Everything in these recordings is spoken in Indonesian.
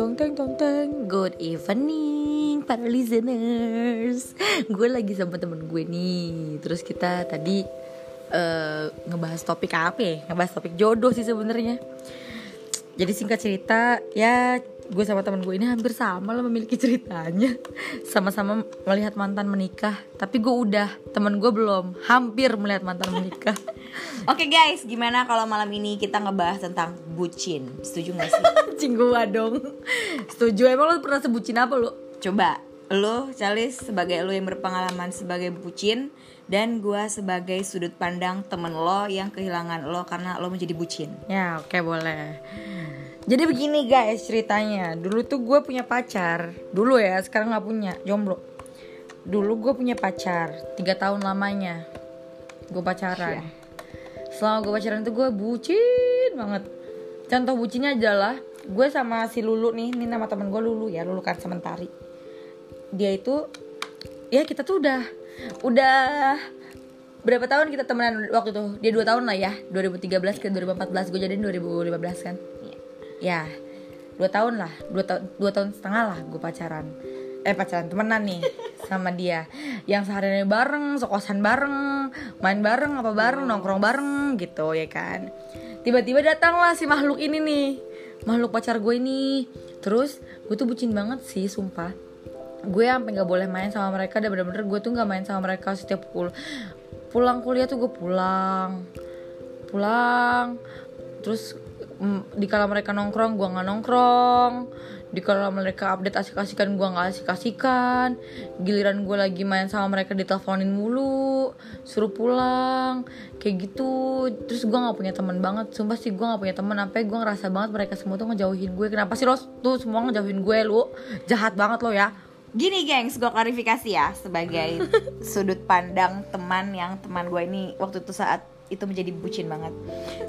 tong teng tong teng Good evening para listeners Gue lagi sama temen gue nih Terus kita tadi uh, ngebahas topik apa ya? Ngebahas topik jodoh sih sebenarnya. Jadi singkat cerita ya gue sama temen gue ini hampir sama lah memiliki ceritanya sama-sama melihat mantan menikah tapi gue udah temen gue belum hampir melihat mantan menikah Oke guys, gimana kalau malam ini kita ngebahas tentang bucin? Setuju gak sih? Cing gue dong Setuju, emang lo pernah sebucin apa lo? Coba, lo Charles sebagai lo yang berpengalaman sebagai bucin Dan gue sebagai sudut pandang temen lo yang kehilangan lo karena lo menjadi bucin Ya oke okay, boleh Jadi begini guys ceritanya. Dulu tuh gue punya pacar. Dulu ya, sekarang gak punya, jomblo. Dulu gue punya pacar, tiga tahun lamanya. Gue pacaran. Yeah selama gue pacaran tuh gue bucin banget. Contoh bucinnya adalah gue sama si Lulu nih ini nama temen gue Lulu ya Lulu kan sementari dia itu ya kita tuh udah udah berapa tahun kita temenan waktu itu? Dia dua tahun lah ya 2013 ke 2014 gue jadiin 2015 kan ya dua tahun lah dua, ta dua tahun setengah lah gue pacaran. Eh pacaran temenan nih sama dia. Yang seharian bareng sekosan bareng main bareng apa bareng nongkrong bareng gitu ya kan. Tiba-tiba datanglah si makhluk ini nih makhluk pacar gue ini. Terus gue tuh bucin banget sih sumpah. Gue sampai nggak boleh main sama mereka dan bener-bener gue tuh nggak main sama mereka setiap pukul. Pulang kuliah tuh gue pulang pulang. Terus di kala mereka nongkrong gue nggak nongkrong. Di kalau mereka update asik-asikan gue nggak asik-asikan. Giliran gue lagi main sama mereka diteleponin mulu suruh pulang kayak gitu. Terus gue nggak punya teman banget sumpah sih gue nggak punya teman. Apa gue ngerasa banget mereka semua tuh ngejauhin gue. Kenapa sih lo tuh semua ngejauhin gue lu jahat banget lo ya. Gini gengs, gue klarifikasi ya sebagai sudut pandang teman yang teman gue ini waktu itu saat itu menjadi bucin banget.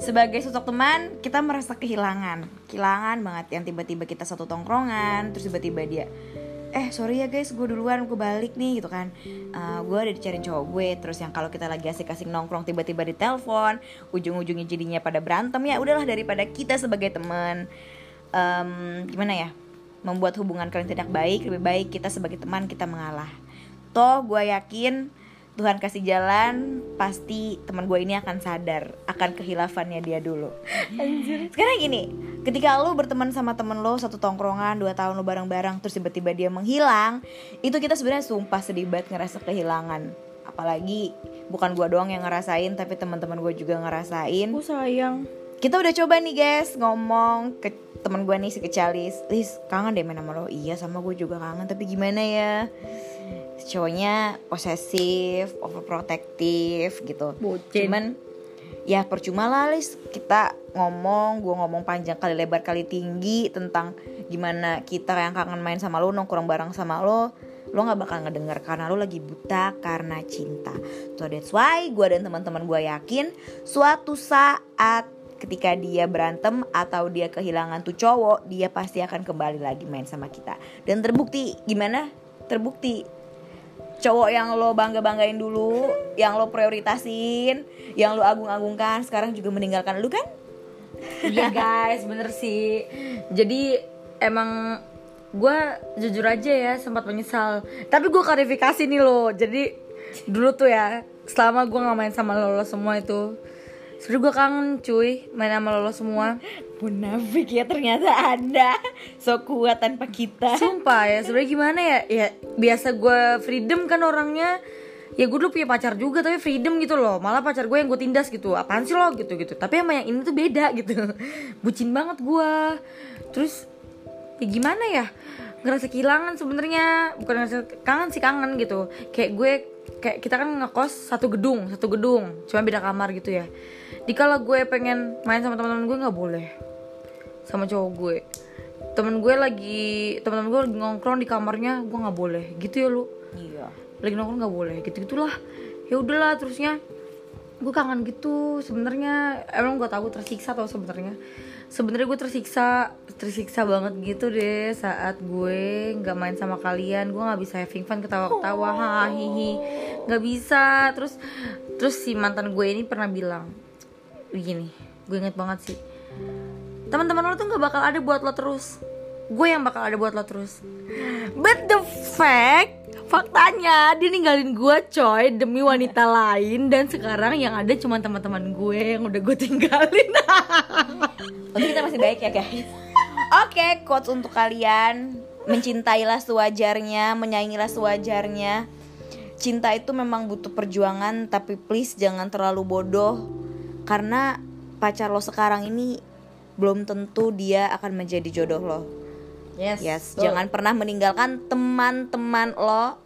Sebagai sosok teman kita merasa kehilangan. Kehilangan banget yang tiba-tiba kita satu tongkrongan terus tiba-tiba dia eh sorry ya guys gue duluan gue balik nih gitu kan. Uh, gue udah dicariin cowok gue terus yang kalau kita lagi asik-asik nongkrong tiba-tiba di telepon ujung-ujungnya jadinya pada berantem ya udahlah daripada kita sebagai teman. Um, gimana ya? Membuat hubungan kalian tidak baik lebih baik kita sebagai teman kita mengalah. Toh gue yakin Tuhan kasih jalan pasti teman gue ini akan sadar akan kehilafannya dia dulu. Anjir. sekarang gini ketika lo berteman sama temen lo satu tongkrongan dua tahun lo bareng-bareng terus tiba-tiba dia menghilang itu kita sebenarnya sumpah sedih banget ngerasa kehilangan. Apalagi bukan gue doang yang ngerasain tapi teman-teman gue juga ngerasain. Oh sayang. Kita udah coba nih guys ngomong ke teman gue nih si kecalis. Lis kangen deh main sama lo. Iya sama gue juga kangen tapi gimana ya cowoknya posesif, overprotective gitu. Bucin. Cuman ya percuma lah Lis kita ngomong, gue ngomong panjang kali lebar kali tinggi tentang gimana kita yang kangen main sama lo, nongkrong bareng sama lo, lo nggak bakal ngedenger karena lo lagi buta karena cinta. So that's why gue dan teman-teman gue yakin suatu saat ketika dia berantem atau dia kehilangan tuh cowok, dia pasti akan kembali lagi main sama kita. Dan terbukti gimana? Terbukti cowok yang lo bangga banggain dulu yang lo prioritasin yang lo agung-agungkan sekarang juga meninggalkan lo kan? Iya guys bener sih. Jadi emang gue jujur aja ya sempat menyesal. Tapi gue klarifikasi nih lo. Jadi dulu tuh ya selama gue nggak main sama lo, lo semua itu Sebenernya gue kangen cuy main sama lo semua Munafik ya ternyata anda So kuat tanpa kita. Sumpah ya sebenernya gimana ya? Ya biasa gue freedom kan orangnya. Ya gue dulu punya pacar juga tapi freedom gitu loh. Malah pacar gue yang gue tindas gitu. Apaan sih lo? Gitu gitu. Tapi sama yang ini tuh beda gitu. Bucin banget gue terus ya gimana ya? Ngerasa kehilangan sebenarnya. Bukan ngerasa kangen sih kangen gitu. Kayak gue kayak kita kan ngekos satu gedung satu gedung. Cuma beda kamar gitu ya. Dikala gue pengen main sama teman-teman gue nggak boleh sama cowok gue. Temen gue lagi teman-teman gue lagi nongkrong di kamarnya gue nggak boleh. Gitu ya lu. Iya. Lagi nongkrong nggak boleh gitu gitulah ya udahlah terusnya gue kangen gitu sebenarnya. Emang gue tahu tersiksa tau sebenarnya. Sebenarnya gue tersiksa tersiksa banget gitu deh saat gue nggak main sama kalian. Gue nggak bisa having fun ketawa-ketawa oh. hahihi nggak bisa. Terus terus si mantan gue ini pernah bilang begini gue inget banget sih teman-teman lo tuh nggak bakal ada buat lo terus. Gue yang bakal ada buat lo terus. But the fact faktanya dia ninggalin gue coy demi wanita lain dan sekarang yang ada cuma teman-teman gue yang udah gue tinggalin. Untung kita masih baik ya guys? Oke, quotes untuk kalian. Mencintailah sewajarnya, menyayangilah sewajarnya. Cinta itu memang butuh perjuangan Tapi please jangan terlalu bodoh. Karena pacar lo sekarang ini Belum tentu dia akan menjadi jodoh lo yes, Yes, jangan pernah meninggalkan teman-teman lo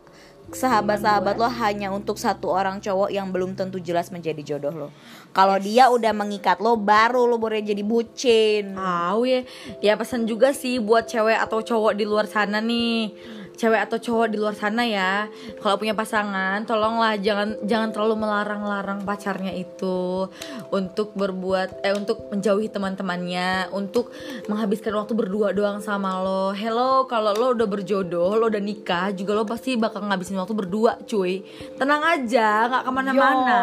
Sahabat-sahabat lo hanya untuk satu orang cowok yang belum tentu jelas menjadi jodoh lo. Kalau dia udah mengikat lo, baru lo boleh jadi bucin. Tahu ya, ya pesan juga sih buat cewek atau cowok di luar sana nih. Cewek atau cowok di luar sana ya, kalau punya pasangan, tolonglah jangan jangan terlalu melarang-larang pacarnya itu untuk berbuat eh untuk menjauhi teman-temannya, untuk menghabiskan waktu berdua doang sama lo. Hello, kalau lo udah berjodoh, lo udah nikah, juga lo pasti bakal ngabisin waktu berdua, cuy. Tenang aja, nggak ke mana-mana.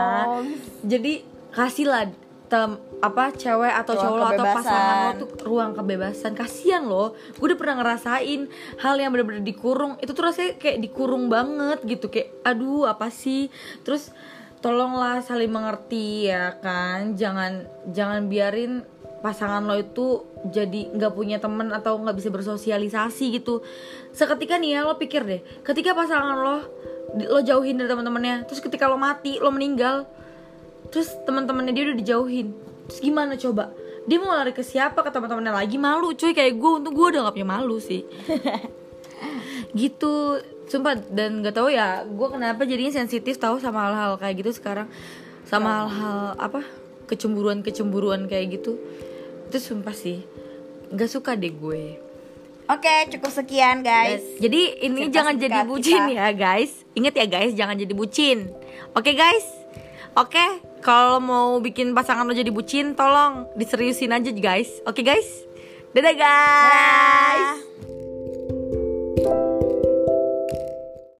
Jadi kasihlah tem apa cewek atau Ruang cowok lo atau kebebasan. pasangan lo tuh ruang kebebasan. Kasihan loh gue udah pernah ngerasain hal yang bener-bener dikurung. Itu tuh rasanya kayak dikurung banget gitu kayak aduh apa sih? Terus tolonglah saling mengerti ya kan? Jangan jangan biarin pasangan lo itu jadi nggak punya temen atau nggak bisa bersosialisasi gitu. Seketika nih ya lo pikir deh ketika pasangan lo lo jauhin dari teman-temannya terus ketika lo mati lo meninggal terus teman-temannya dia udah dijauhin. Terus gimana coba? Dia mau lari ke siapa? Ke teman-temannya lagi? Malu cuy. Kayak gue untuk gue udah gak punya malu sih. Gitu. Sumpah dan nggak tahu ya gue kenapa jadinya sensitif tahu sama hal-hal kayak gitu sekarang. Sama hal-hal apa kecemburuan kecemburuan kayak gitu. Itu sumpah sih nggak suka deh gue. Oke, cukup sekian guys. jadi ini Cerita jangan jadi bucin kita. ya guys. Ingat ya guys, jangan jadi bucin. Oke guys. Oke, kalau mau bikin pasangan lo jadi bucin, tolong diseriusin aja guys. Oke guys. Dadah guys. Dadah.